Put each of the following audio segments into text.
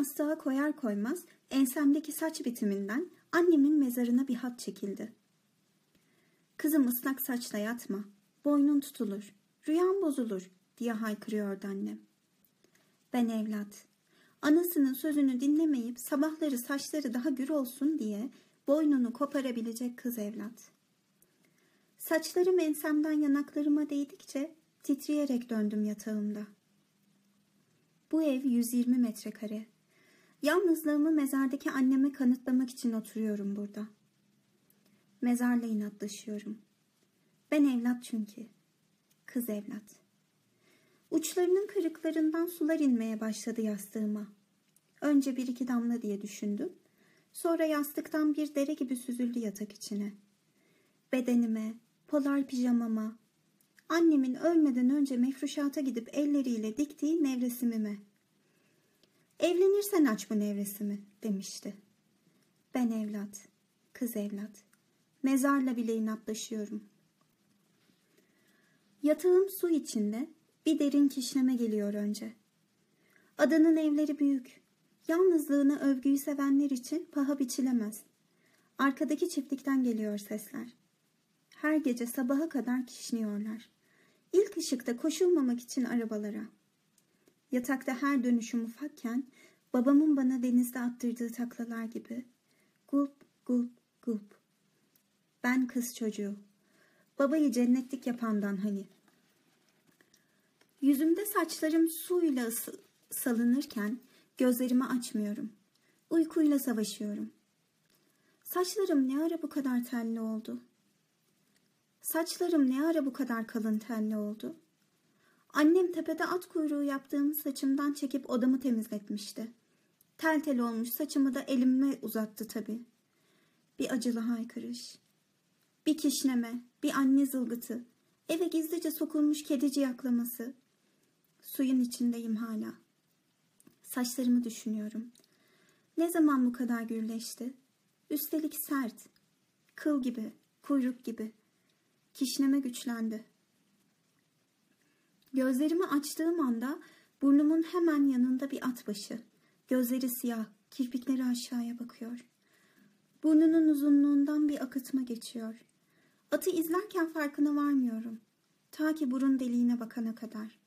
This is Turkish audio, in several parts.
yastığa koyar koymaz ensemdeki saç bitiminden annemin mezarına bir hat çekildi. Kızım ıslak saçla yatma, boynun tutulur, rüyan bozulur diye haykırıyordu annem. Ben evlat, anasının sözünü dinlemeyip sabahları saçları daha gür olsun diye boynunu koparabilecek kız evlat. Saçlarım ensemden yanaklarıma değdikçe titreyerek döndüm yatağımda. Bu ev 120 metrekare. Yalnızlığımı mezardaki anneme kanıtlamak için oturuyorum burada. Mezarla inatlaşıyorum. Ben evlat çünkü. Kız evlat. Uçlarının kırıklarından sular inmeye başladı yastığıma. Önce bir iki damla diye düşündüm. Sonra yastıktan bir dere gibi süzüldü yatak içine. Bedenime, polar pijamama, annemin ölmeden önce mefruşata gidip elleriyle diktiği nevresimime. Evlenirsen aç bu nevresimi demişti. Ben evlat, kız evlat, mezarla bile inatlaşıyorum. Yatağım su içinde bir derin kişneme geliyor önce. Adanın evleri büyük. Yalnızlığını övgüyü sevenler için paha biçilemez. Arkadaki çiftlikten geliyor sesler. Her gece sabaha kadar kişniyorlar. İlk ışıkta koşulmamak için arabalara. Yatakta her dönüşüm ufakken babamın bana denizde attırdığı taklalar gibi. Gulp, gulp, gulp. Ben kız çocuğu. Babayı cennetlik yapandan hani. Yüzümde saçlarım suyla salınırken gözlerimi açmıyorum. Uykuyla savaşıyorum. Saçlarım ne ara bu kadar telli oldu? Saçlarım ne ara bu kadar kalın telli oldu? Annem tepede at kuyruğu yaptığım saçımdan çekip odamı temizletmişti. Tel tel olmuş saçımı da elime uzattı tabii. Bir acılı haykırış. Bir kişneme, bir anne zılgıtı. Eve gizlice sokulmuş kedici yaklaması. Suyun içindeyim hala. Saçlarımı düşünüyorum. Ne zaman bu kadar gürleşti? Üstelik sert. Kıl gibi, kuyruk gibi. Kişneme güçlendi. Gözlerimi açtığım anda burnumun hemen yanında bir at başı. Gözleri siyah, kirpikleri aşağıya bakıyor. Burnunun uzunluğundan bir akıtma geçiyor. Atı izlerken farkına varmıyorum. Ta ki burun deliğine bakana kadar.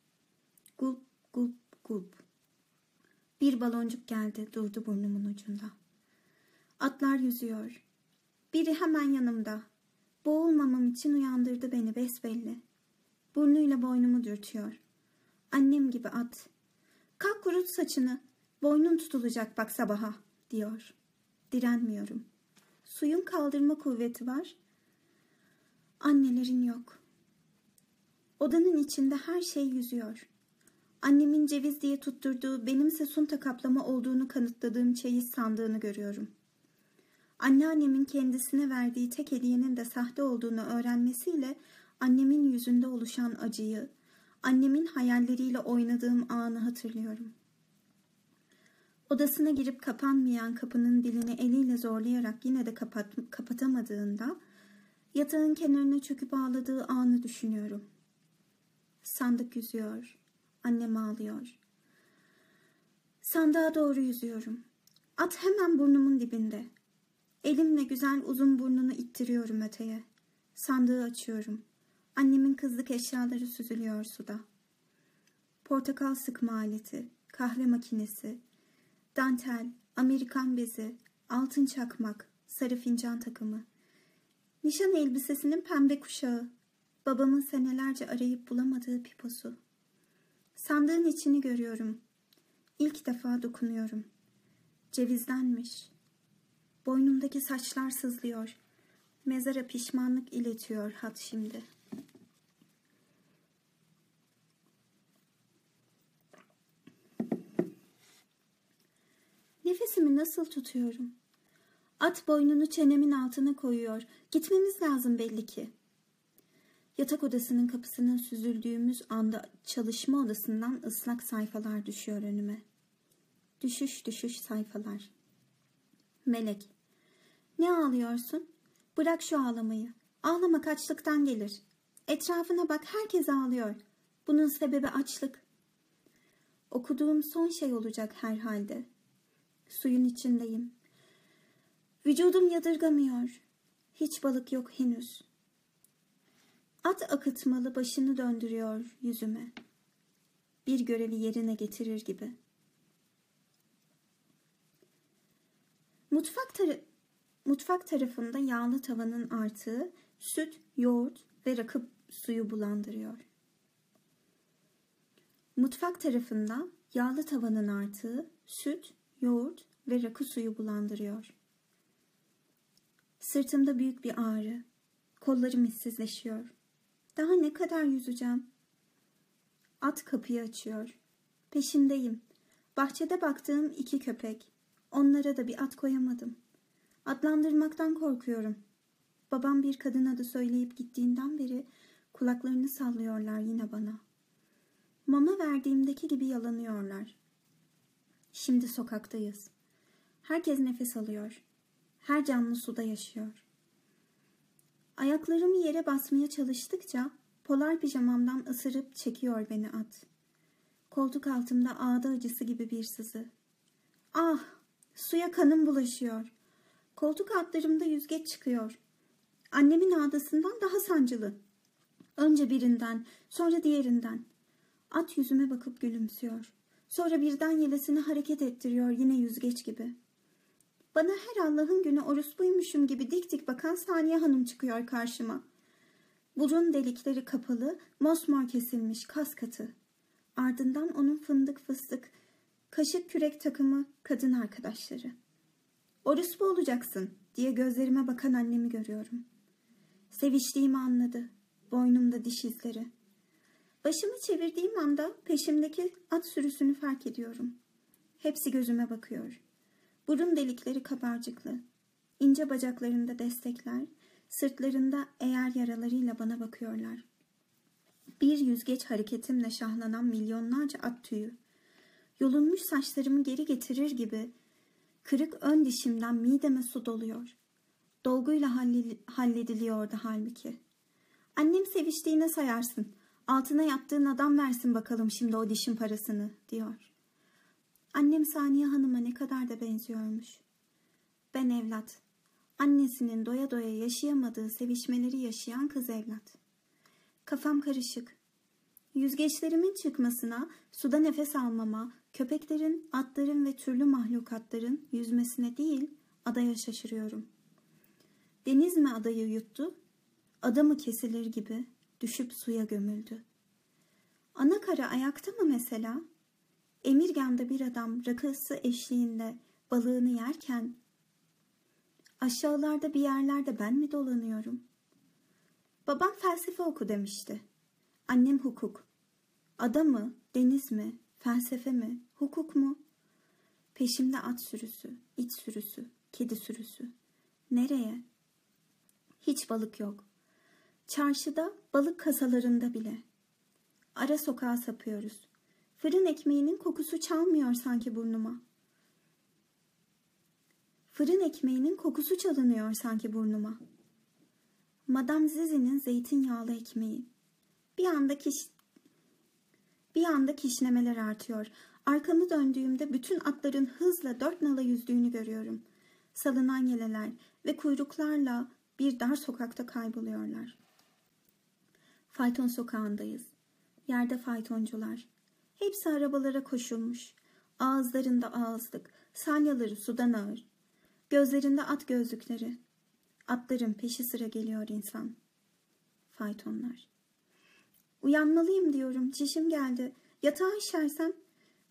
Gulp, gulp, gulp. Bir baloncuk geldi, durdu burnumun ucunda. Atlar yüzüyor. Biri hemen yanımda. Boğulmamam için uyandırdı beni besbelli. Burnuyla boynumu dürtüyor. Annem gibi at. Kalk kurut saçını. Boynun tutulacak bak sabaha diyor. Direnmiyorum. Suyun kaldırma kuvveti var. Annelerin yok. Odanın içinde her şey yüzüyor. Annemin ceviz diye tutturduğu benimse sunta kaplama olduğunu kanıtladığım çeyiz sandığını görüyorum. Anneannemin kendisine verdiği tek hediyenin de sahte olduğunu öğrenmesiyle annemin yüzünde oluşan acıyı, annemin hayalleriyle oynadığım anı hatırlıyorum. Odasına girip kapanmayan kapının dilini eliyle zorlayarak yine de kapat, kapatamadığında yatağın kenarına çöküp ağladığı anı düşünüyorum. Sandık yüzüyor, annem ağlıyor. Sandığa doğru yüzüyorum. At hemen burnumun dibinde. Elimle güzel uzun burnunu ittiriyorum öteye. Sandığı açıyorum. Annemin kızlık eşyaları süzülüyor suda. Portakal sıkma aleti, kahve makinesi, dantel, Amerikan bezi, altın çakmak, sarı fincan takımı. Nişan elbisesinin pembe kuşağı, babamın senelerce arayıp bulamadığı piposu. Sandığın içini görüyorum. İlk defa dokunuyorum. Cevizlenmiş. Boynumdaki saçlar sızlıyor. Mezara pişmanlık iletiyor hat şimdi.'' Nefesimi nasıl tutuyorum? At boynunu çenemin altına koyuyor. Gitmemiz lazım belli ki. Yatak odasının kapısının süzüldüğümüz anda çalışma odasından ıslak sayfalar düşüyor önüme. Düşüş düşüş sayfalar. Melek. Ne ağlıyorsun? Bırak şu ağlamayı. Ağlama kaçlıktan gelir. Etrafına bak herkes ağlıyor. Bunun sebebi açlık. Okuduğum son şey olacak herhalde. Suyun içindeyim. Vücudum yadırgamıyor. Hiç balık yok henüz. At akıtmalı başını döndürüyor yüzüme. Bir görevi yerine getirir gibi. Mutfak, tar mutfak tarafında yağlı tavanın artığı süt, yoğurt ve rakı suyu bulandırıyor. Mutfak tarafında yağlı tavanın artığı süt, yoğurt ve rakı suyu bulandırıyor. Sırtımda büyük bir ağrı. Kollarım hissizleşiyor. Daha ne kadar yüzeceğim? At kapıyı açıyor. Peşindeyim. Bahçede baktığım iki köpek. Onlara da bir at koyamadım. Adlandırmaktan korkuyorum. Babam bir kadın adı söyleyip gittiğinden beri kulaklarını sallıyorlar yine bana. Mama verdiğimdeki gibi yalanıyorlar. Şimdi sokaktayız. Herkes nefes alıyor. Her canlı suda yaşıyor. Ayaklarımı yere basmaya çalıştıkça polar pijamamdan ısırıp çekiyor beni at. Koltuk altımda ağda acısı gibi bir sızı. Ah! Suya kanım bulaşıyor. Koltuk altlarımda yüzgeç çıkıyor. Annemin ağdasından daha sancılı. Önce birinden, sonra diğerinden. At yüzüme bakıp gülümsüyor. Sonra birden yelesini hareket ettiriyor yine yüzgeç gibi. Bana her Allah'ın günü orospuymuşum gibi dik dik bakan Saniye Hanım çıkıyor karşıma. Burun delikleri kapalı, mosmor kesilmiş kas katı. Ardından onun fındık fıstık, kaşık kürek takımı kadın arkadaşları. Orospu olacaksın diye gözlerime bakan annemi görüyorum. Seviştiğimi anladı. Boynumda diş izleri. Başımı çevirdiğim anda peşimdeki at sürüsünü fark ediyorum. Hepsi gözüme bakıyor. Burun delikleri kabarcıklı. İnce bacaklarında destekler, sırtlarında eğer yaralarıyla bana bakıyorlar. Bir yüzgeç hareketimle şahlanan milyonlarca at tüyü. Yolunmuş saçlarımı geri getirir gibi kırık ön dişimden mideme su doluyor. Dolguyla hallediliyordu halbuki. Annem seviştiğine sayarsın. Altına yattığın adam versin bakalım şimdi o dişin parasını diyor. Annem Saniye Hanım'a ne kadar da benziyormuş. Ben evlat. Annesinin doya doya yaşayamadığı sevişmeleri yaşayan kız evlat. Kafam karışık. Yüzgeçlerimin çıkmasına, suda nefes almama, köpeklerin, atların ve türlü mahlukatların yüzmesine değil, adaya şaşırıyorum. Deniz mi adayı yuttu, ada mı kesilir gibi düşüp suya gömüldü. Ana kara ayakta mı mesela? Emirgan'da bir adam rakısı eşliğinde balığını yerken aşağılarda bir yerlerde ben mi dolanıyorum? Babam felsefe oku demişti. Annem hukuk. Ada mı, deniz mi, felsefe mi, hukuk mu? Peşimde at sürüsü, it sürüsü, kedi sürüsü. Nereye? Hiç balık yok. Çarşıda, balık kasalarında bile. Ara sokağa sapıyoruz. Fırın ekmeğinin kokusu çalmıyor sanki burnuma. Fırın ekmeğinin kokusu çalınıyor sanki burnuma. Madame Zizi'nin zeytinyağlı ekmeği. Bir anda kiş... Bir anda kişnemeler artıyor. Arkamı döndüğümde bütün atların hızla dört nala yüzdüğünü görüyorum. Salınan yeleler ve kuyruklarla bir dar sokakta kayboluyorlar. Fayton sokağındayız. Yerde faytoncular. Hepsi arabalara koşulmuş. Ağızlarında ağızlık, salyaları sudan ağır. Gözlerinde at gözlükleri. Atların peşi sıra geliyor insan. Faytonlar. Uyanmalıyım diyorum. Çişim geldi. Yatağa işersem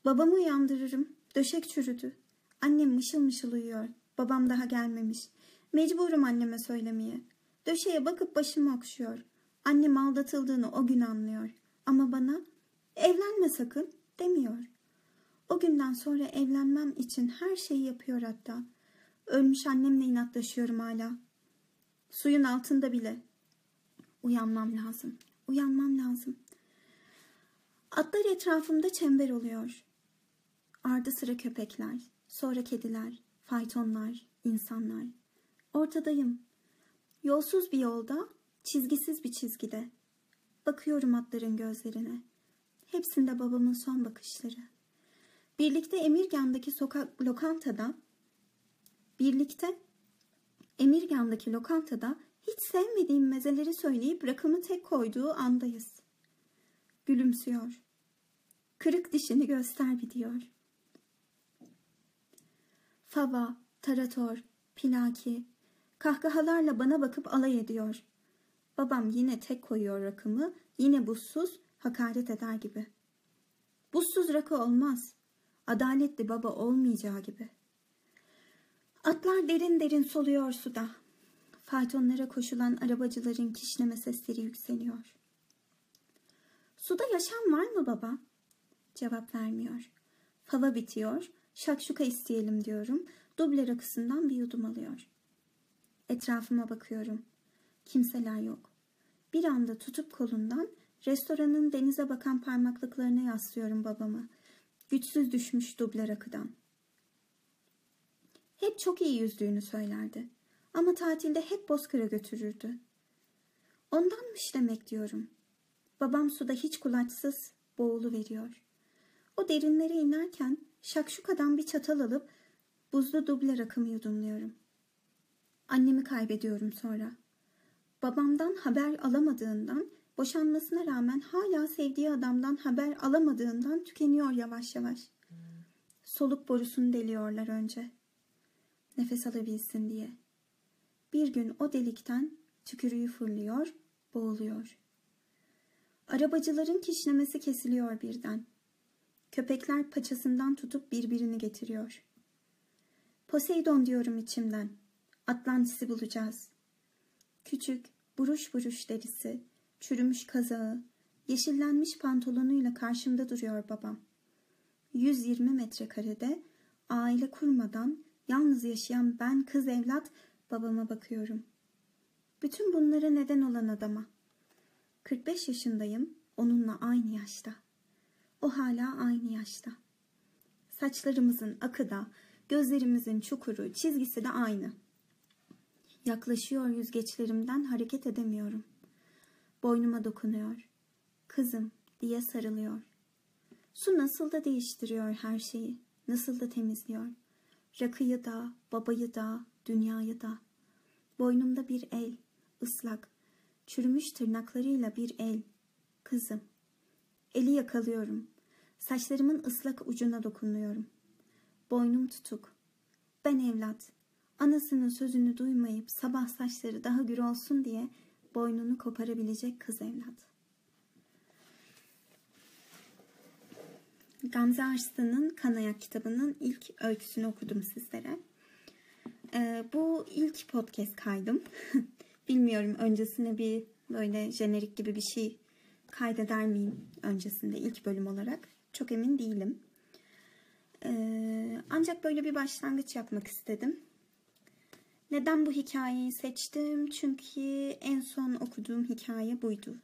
babamı uyandırırım. Döşek çürüdü. Annem mışıl mışıl uyuyor. Babam daha gelmemiş. Mecburum anneme söylemeye. Döşeye bakıp başımı okşuyor. Annem aldatıldığını o gün anlıyor. Ama bana evlenme sakın demiyor. O günden sonra evlenmem için her şeyi yapıyor hatta. Ölmüş annemle inatlaşıyorum hala. Suyun altında bile. Uyanmam lazım. Uyanmam lazım. Atlar etrafımda çember oluyor. Ardı sıra köpekler, sonra kediler, faytonlar, insanlar. Ortadayım. Yolsuz bir yolda, çizgisiz bir çizgide. Bakıyorum atların gözlerine. Hepsinde babamın son bakışları. Birlikte Emirgan'daki sokak lokantada birlikte Emirgan'daki lokantada hiç sevmediğim mezeleri söyleyip rakımı tek koyduğu andayız. Gülümsüyor. Kırık dişini göster bir diyor. Fava, tarator, pilaki, kahkahalarla bana bakıp alay ediyor. Babam yine tek koyuyor rakımı, yine buzsuz, hakaret eder gibi. Buzsuz rakı olmaz. Adaletli baba olmayacağı gibi. Atlar derin derin soluyor suda. Faytonlara koşulan arabacıların kişneme sesleri yükseliyor. Suda yaşam var mı baba? Cevap vermiyor. Fava bitiyor. Şakşuka isteyelim diyorum. Duble rakısından bir yudum alıyor. Etrafıma bakıyorum. Kimseler yok. Bir anda tutup kolundan restoranın denize bakan parmaklıklarına yaslıyorum babamı. Güçsüz düşmüş duble rakıdan. Hep çok iyi yüzdüğünü söylerdi. Ama tatilde hep Bozkır'a götürürdü. Ondanmış demek diyorum. Babam suda hiç kulaçsız boğulu veriyor. O derinlere inerken şakşukadan bir çatal alıp buzlu duble rakımı yudumluyorum. Annemi kaybediyorum sonra. Babamdan haber alamadığından, boşanmasına rağmen hala sevdiği adamdan haber alamadığından tükeniyor yavaş yavaş. Soluk borusunu deliyorlar önce. Nefes alabilsin diye. Bir gün o delikten tükürüğü fırlıyor, boğuluyor. Arabacıların kişnemesi kesiliyor birden. Köpekler paçasından tutup birbirini getiriyor. Poseidon diyorum içimden. Atlantis'i bulacağız. Küçük, buruş buruş derisi, çürümüş kazağı, yeşillenmiş pantolonuyla karşımda duruyor babam. 120 metrekarede aile kurmadan yalnız yaşayan ben kız evlat babama bakıyorum. Bütün bunlara neden olan adama. 45 yaşındayım, onunla aynı yaşta. O hala aynı yaşta. Saçlarımızın akı da, gözlerimizin çukuru, çizgisi de aynı. Yaklaşıyor yüzgeçlerimden hareket edemiyorum. Boynuma dokunuyor. Kızım diye sarılıyor. Su nasıl da değiştiriyor her şeyi, nasıl da temizliyor. Rakıyı da, babayı da, dünyayı da. Boynumda bir el, ıslak, çürümüş tırnaklarıyla bir el. Kızım. Eli yakalıyorum. Saçlarımın ıslak ucuna dokunuyorum. Boynum tutuk. Ben evlat. Anasının sözünü duymayıp sabah saçları daha gür olsun diye boynunu koparabilecek kız evlat. Gamze Arslan'ın Kanayak kitabının ilk öyküsünü okudum sizlere. Ee, bu ilk podcast kaydım. Bilmiyorum öncesine bir böyle jenerik gibi bir şey kaydeder miyim öncesinde ilk bölüm olarak. Çok emin değilim. Ee, ancak böyle bir başlangıç yapmak istedim. Neden bu hikayeyi seçtim? Çünkü en son okuduğum hikaye buydu.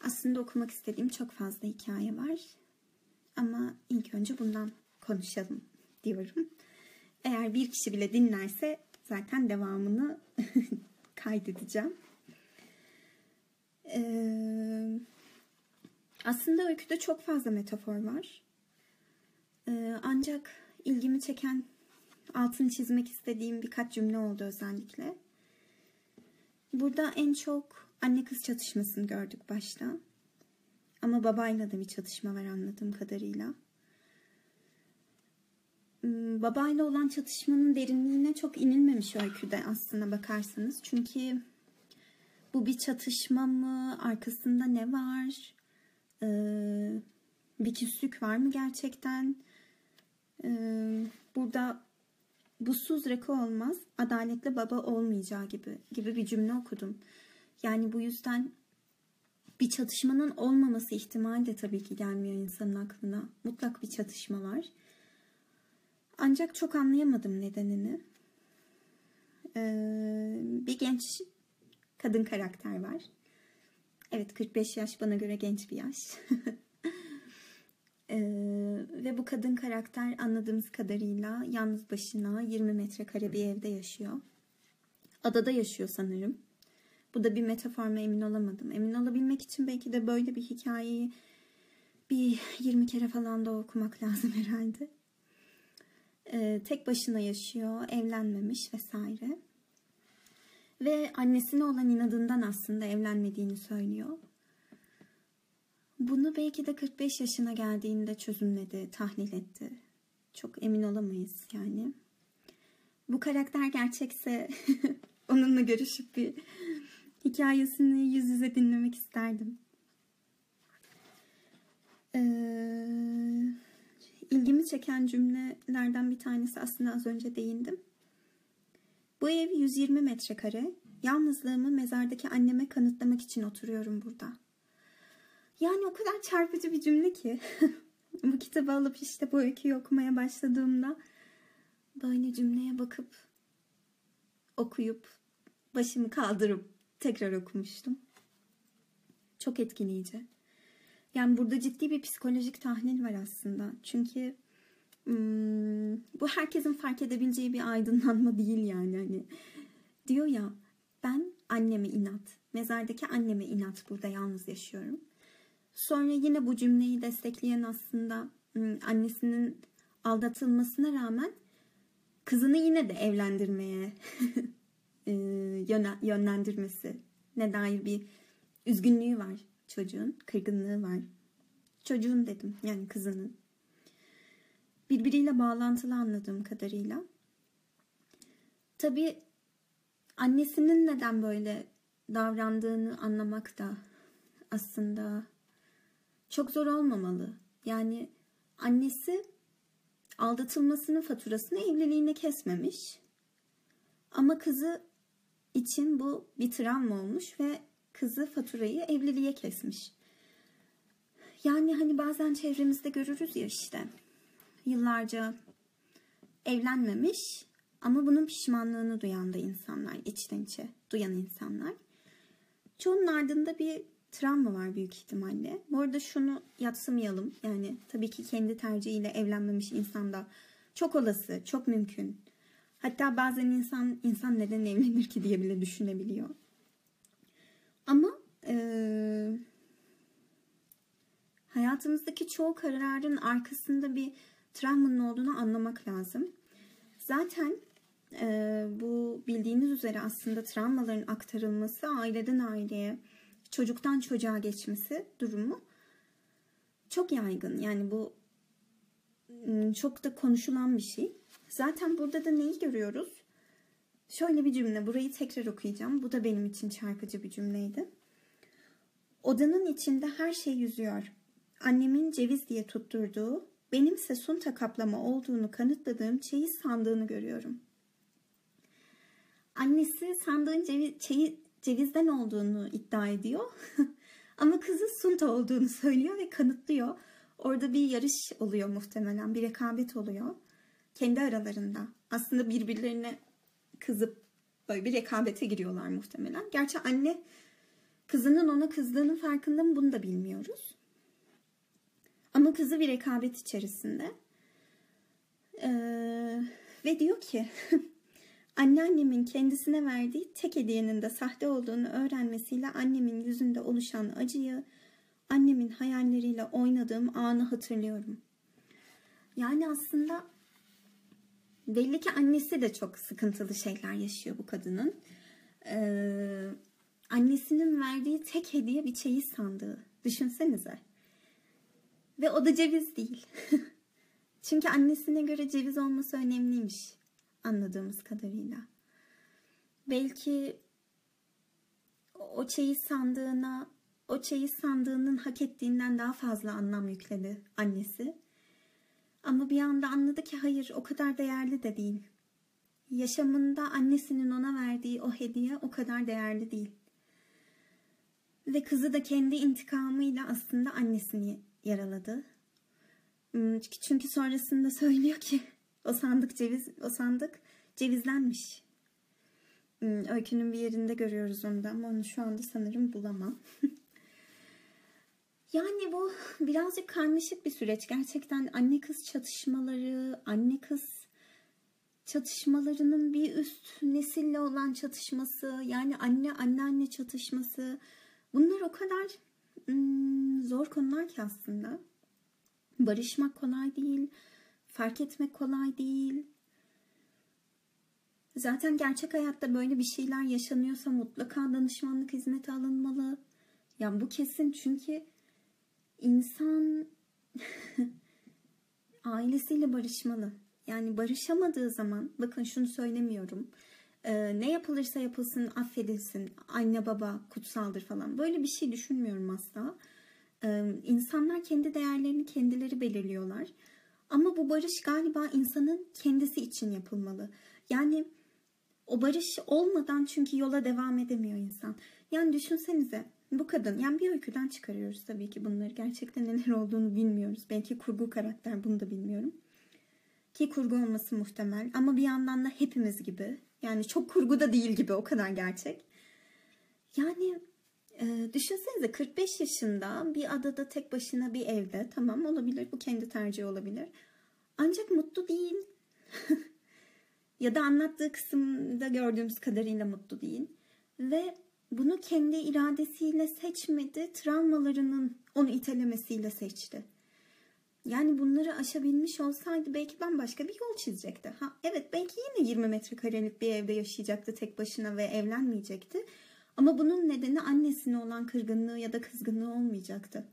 Aslında okumak istediğim çok fazla hikaye var. Ama ilk önce bundan konuşalım diyorum. Eğer bir kişi bile dinlerse zaten devamını kaydedeceğim. Ee, aslında öyküde çok fazla metafor var. Ee, ancak ilgimi çeken, altını çizmek istediğim birkaç cümle oldu özellikle. Burada en çok anne kız çatışmasını gördük başta. Ama babayla da bir çatışma var anladığım kadarıyla. Hmm, babayla olan çatışmanın derinliğine çok inilmemiş öyküde aslına bakarsanız. Çünkü bu bir çatışma mı? Arkasında ne var? Ee, bir küslük var mı gerçekten? Ee, burada buzsuz rakı olmaz, adaletli baba olmayacağı gibi gibi bir cümle okudum. Yani bu yüzden bir çatışmanın olmaması ihtimali de tabii ki gelmiyor insanın aklına. Mutlak bir çatışma var. Ancak çok anlayamadım nedenini. Ee, bir genç kadın karakter var. Evet 45 yaş bana göre genç bir yaş. ee, ve bu kadın karakter anladığımız kadarıyla yalnız başına 20 metrekare bir evde yaşıyor. Adada yaşıyor sanırım. Bu da bir metafor mu emin olamadım. Emin olabilmek için belki de böyle bir hikayeyi Bir 20 kere falan da okumak lazım herhalde. Ee, tek başına yaşıyor, evlenmemiş vesaire. Ve annesine olan inadından aslında evlenmediğini söylüyor. Bunu belki de 45 yaşına geldiğinde çözümledi, tahlil etti. Çok emin olamayız yani. Bu karakter gerçekse onunla görüşüp bir hikayesini yüz yüze dinlemek isterdim. Ee, ilgimi çeken cümlelerden bir tanesi aslında az önce değindim. Bu ev 120 metrekare. Yalnızlığımı mezardaki anneme kanıtlamak için oturuyorum burada. Yani o kadar çarpıcı bir cümle ki. bu kitabı alıp işte bu öyküyü okumaya başladığımda böyle cümleye bakıp okuyup başımı kaldırıp tekrar okumuştum. Çok etkileyici. Yani burada ciddi bir psikolojik tahlil var aslında. Çünkü bu herkesin fark edebileceği bir aydınlanma değil yani. Hani diyor ya ben anneme inat, mezardaki anneme inat burada yalnız yaşıyorum. Sonra yine bu cümleyi destekleyen aslında annesinin aldatılmasına rağmen kızını yine de evlendirmeye yönlendirmesi ne dair bir üzgünlüğü var çocuğun, kırgınlığı var. Çocuğun dedim yani kızının. Birbiriyle bağlantılı anladığım kadarıyla. Tabii annesinin neden böyle davrandığını anlamak da aslında çok zor olmamalı. Yani annesi aldatılmasının faturasını evliliğine kesmemiş. Ama kızı için bu bir travma olmuş ve kızı faturayı evliliğe kesmiş. Yani hani bazen çevremizde görürüz ya işte yıllarca evlenmemiş ama bunun pişmanlığını duyan da insanlar, içten içe duyan insanlar. Çoğunun ardında bir travma var büyük ihtimalle. Bu arada şunu yatsımayalım. Yani tabii ki kendi tercihiyle evlenmemiş insanda çok olası, çok mümkün. Hatta bazen insan insan neden evlenir ki diye bile düşünebiliyor. Ama e, hayatımızdaki çoğu kararın arkasında bir travmanın olduğunu anlamak lazım. Zaten e, bu bildiğiniz üzere aslında travmaların aktarılması aileden aileye, çocuktan çocuğa geçmesi durumu çok yaygın. Yani bu çok da konuşulan bir şey. Zaten burada da neyi görüyoruz? Şöyle bir cümle, burayı tekrar okuyacağım. Bu da benim için çarpıcı bir cümleydi. Odanın içinde her şey yüzüyor. Annemin ceviz diye tutturduğu, benimse sunta kaplama olduğunu kanıtladığım çeyiz sandığını görüyorum. Annesi sandığın ceviz, çeyiz, cevizden olduğunu iddia ediyor. Ama kızı sunta olduğunu söylüyor ve kanıtlıyor. Orada bir yarış oluyor muhtemelen, bir rekabet oluyor. Kendi aralarında. Aslında birbirlerine kızıp böyle bir rekabete giriyorlar muhtemelen. Gerçi anne kızının ona kızdığının farkında mı bunu da bilmiyoruz. Ama kızı bir rekabet içerisinde. Ee, ve diyor ki anneannemin kendisine verdiği tek hediyenin de sahte olduğunu öğrenmesiyle annemin yüzünde oluşan acıyı, annemin hayalleriyle oynadığım anı hatırlıyorum. Yani aslında belli ki annesi de çok sıkıntılı şeyler yaşıyor bu kadının. Ee, annesinin verdiği tek hediye bir çeyiz sandığı. Düşünsenize. Ve o da ceviz değil. Çünkü annesine göre ceviz olması önemliymiş anladığımız kadarıyla. Belki o çeyiz sandığına, o çeyiz sandığının hak ettiğinden daha fazla anlam yükledi annesi. Ama bir anda anladı ki hayır o kadar değerli de değil. Yaşamında annesinin ona verdiği o hediye o kadar değerli değil. Ve kızı da kendi intikamıyla aslında annesini yaraladı. Hmm, çünkü sonrasında söylüyor ki o sandık ceviz, o sandık cevizlenmiş. Hmm, öykünün bir yerinde görüyoruz onu da ama onu şu anda sanırım bulamam. Yani bu birazcık karmaşık bir süreç. Gerçekten anne kız çatışmaları, anne kız çatışmalarının bir üst nesille olan çatışması, yani anne anneanne çatışması. Bunlar o kadar hmm, zor konular ki aslında. Barışmak kolay değil. Fark etmek kolay değil. Zaten gerçek hayatta böyle bir şeyler yaşanıyorsa mutlaka danışmanlık hizmeti alınmalı. Ya bu kesin çünkü insan ailesiyle barışmalı. Yani barışamadığı zaman bakın şunu söylemiyorum. Ee, ne yapılırsa yapılsın affedilsin. Anne baba kutsaldır falan. Böyle bir şey düşünmüyorum asla. Ee, insanlar kendi değerlerini kendileri belirliyorlar. Ama bu barış galiba insanın kendisi için yapılmalı. Yani o barış olmadan çünkü yola devam edemiyor insan. Yani düşünsenize bu kadın yani bir öyküden çıkarıyoruz tabii ki bunları. Gerçekten neler olduğunu bilmiyoruz. Belki kurgu karakter bunu da bilmiyorum. Ki kurgu olması muhtemel ama bir yandan da hepimiz gibi. Yani çok kurgu da değil gibi o kadar gerçek. Yani e, düşünsenize 45 yaşında bir adada tek başına bir evde tamam olabilir bu kendi tercihi olabilir. Ancak mutlu değil. ya da anlattığı kısımda gördüğümüz kadarıyla mutlu değil. Ve bunu kendi iradesiyle seçmedi, travmalarının onu itelemesiyle seçti. Yani bunları aşabilmiş olsaydı belki bambaşka bir yol çizecekti. Ha, evet belki yine 20 metrekarelik bir evde yaşayacaktı tek başına ve evlenmeyecekti. Ama bunun nedeni annesine olan kırgınlığı ya da kızgınlığı olmayacaktı.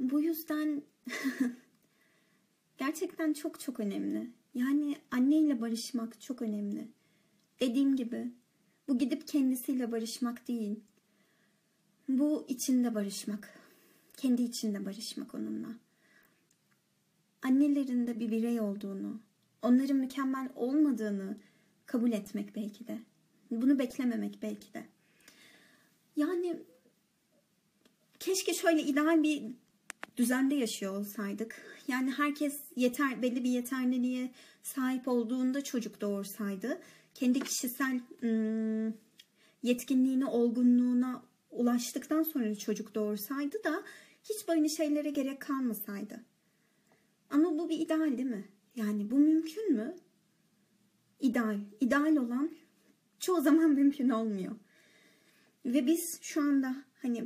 Bu yüzden gerçekten çok çok önemli. Yani anneyle barışmak çok önemli. Dediğim gibi bu gidip kendisiyle barışmak değil. Bu içinde barışmak. Kendi içinde barışmak onunla. Annelerin de bir birey olduğunu, onların mükemmel olmadığını kabul etmek belki de. Bunu beklememek belki de. Yani keşke şöyle ideal bir düzende yaşıyor olsaydık. Yani herkes yeter belli bir yeterliliğe sahip olduğunda çocuk doğursaydı kendi kişisel ım, yetkinliğine, olgunluğuna ulaştıktan sonra çocuk doğursaydı da hiç böyle şeylere gerek kalmasaydı. Ama bu bir ideal değil mi? Yani bu mümkün mü? İdeal. İdeal olan çoğu zaman mümkün olmuyor. Ve biz şu anda hani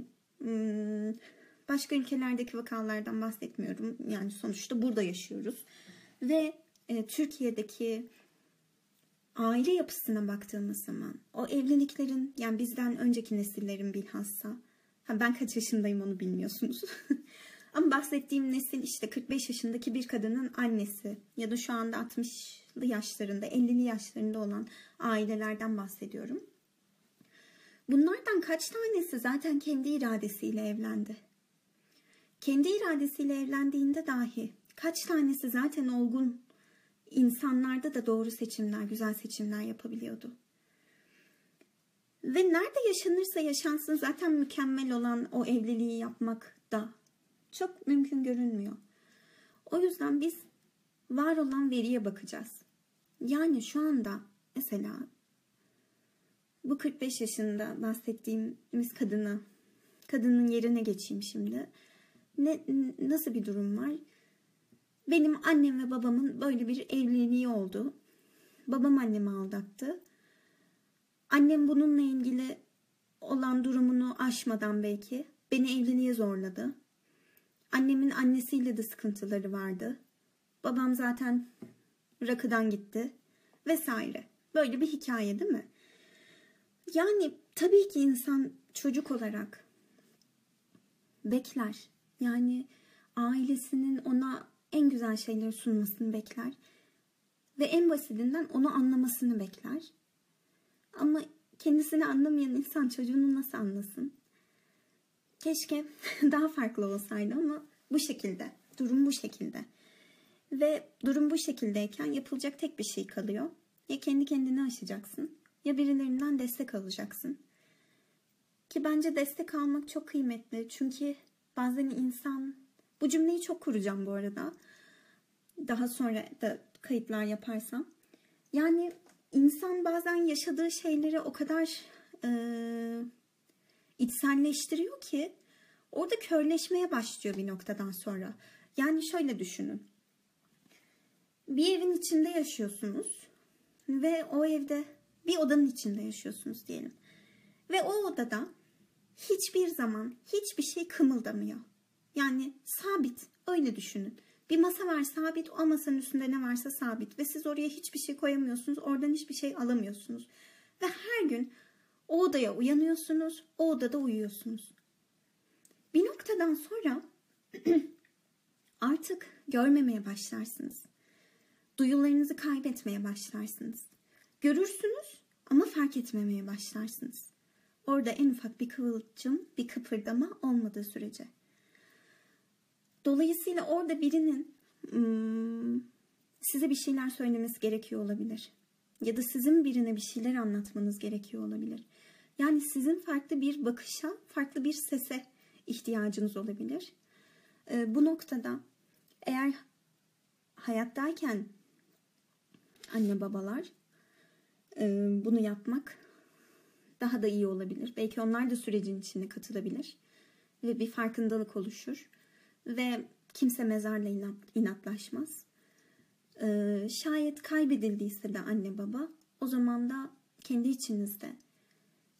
başka ülkelerdeki vakalardan bahsetmiyorum. Yani sonuçta burada yaşıyoruz. Ve e, Türkiye'deki aile yapısına baktığımız zaman o evliliklerin yani bizden önceki nesillerin bilhassa ha ben kaç yaşındayım onu bilmiyorsunuz. Ama bahsettiğim nesil işte 45 yaşındaki bir kadının annesi ya da şu anda 60'lı yaşlarında 50'li yaşlarında olan ailelerden bahsediyorum. Bunlardan kaç tanesi zaten kendi iradesiyle evlendi? Kendi iradesiyle evlendiğinde dahi kaç tanesi zaten olgun insanlarda da doğru seçimler, güzel seçimler yapabiliyordu. Ve nerede yaşanırsa yaşansın zaten mükemmel olan o evliliği yapmak da çok mümkün görünmüyor. O yüzden biz var olan veriye bakacağız. Yani şu anda mesela bu 45 yaşında bahsettiğimiz kadını, kadının yerine geçeyim şimdi. Ne, nasıl bir durum var? Benim annem ve babamın böyle bir evliliği oldu. Babam annemi aldattı. Annem bununla ilgili olan durumunu aşmadan belki beni evliliğe zorladı. Annemin annesiyle de sıkıntıları vardı. Babam zaten rakıdan gitti vesaire. Böyle bir hikaye değil mi? Yani tabii ki insan çocuk olarak bekler. Yani ailesinin ona en güzel şeyleri sunmasını bekler. Ve en basitinden onu anlamasını bekler. Ama kendisini anlamayan insan çocuğunu nasıl anlasın? Keşke daha farklı olsaydı ama bu şekilde. Durum bu şekilde. Ve durum bu şekildeyken yapılacak tek bir şey kalıyor. Ya kendi kendini aşacaksın ya birilerinden destek alacaksın. Ki bence destek almak çok kıymetli. Çünkü bazen insan bu cümleyi çok kuracağım bu arada. Daha sonra da kayıtlar yaparsam. Yani insan bazen yaşadığı şeyleri o kadar e, içselleştiriyor ki orada körleşmeye başlıyor bir noktadan sonra. Yani şöyle düşünün. Bir evin içinde yaşıyorsunuz ve o evde bir odanın içinde yaşıyorsunuz diyelim. Ve o odada hiçbir zaman hiçbir şey kımıldamıyor. Yani sabit. Öyle düşünün. Bir masa var sabit. O masanın üstünde ne varsa sabit. Ve siz oraya hiçbir şey koyamıyorsunuz. Oradan hiçbir şey alamıyorsunuz. Ve her gün o odaya uyanıyorsunuz. O odada uyuyorsunuz. Bir noktadan sonra artık görmemeye başlarsınız. Duyularınızı kaybetmeye başlarsınız. Görürsünüz ama fark etmemeye başlarsınız. Orada en ufak bir kıvılcım, bir kıpırdama olmadığı sürece. Dolayısıyla orada birinin hmm, size bir şeyler söylemesi gerekiyor olabilir. Ya da sizin birine bir şeyler anlatmanız gerekiyor olabilir. Yani sizin farklı bir bakışa, farklı bir sese ihtiyacınız olabilir. Ee, bu noktada eğer hayattayken anne babalar bunu yapmak daha da iyi olabilir. Belki onlar da sürecin içine katılabilir ve bir farkındalık oluşur ve kimse mezarla inatlaşmaz. Ee, şayet kaybedildiyse de anne baba o zaman da kendi içinizde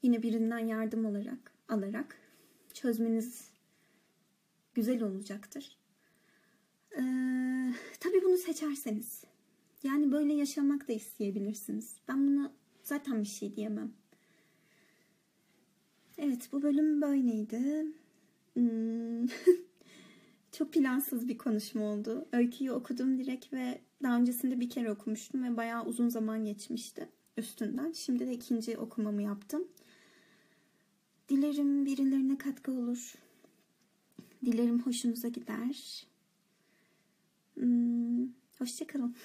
yine birinden yardım olarak alarak çözmeniz güzel olacaktır. Ee, tabii bunu seçerseniz. Yani böyle yaşamak da isteyebilirsiniz. Ben buna zaten bir şey diyemem. Evet bu bölüm böyleydi. Hmm. Çok plansız bir konuşma oldu. Öyküyü okudum direkt ve daha öncesinde bir kere okumuştum ve bayağı uzun zaman geçmişti üstünden. Şimdi de ikinci okumamı yaptım. Dilerim birilerine katkı olur. Dilerim hoşunuza gider. Hmm, hoşçakalın.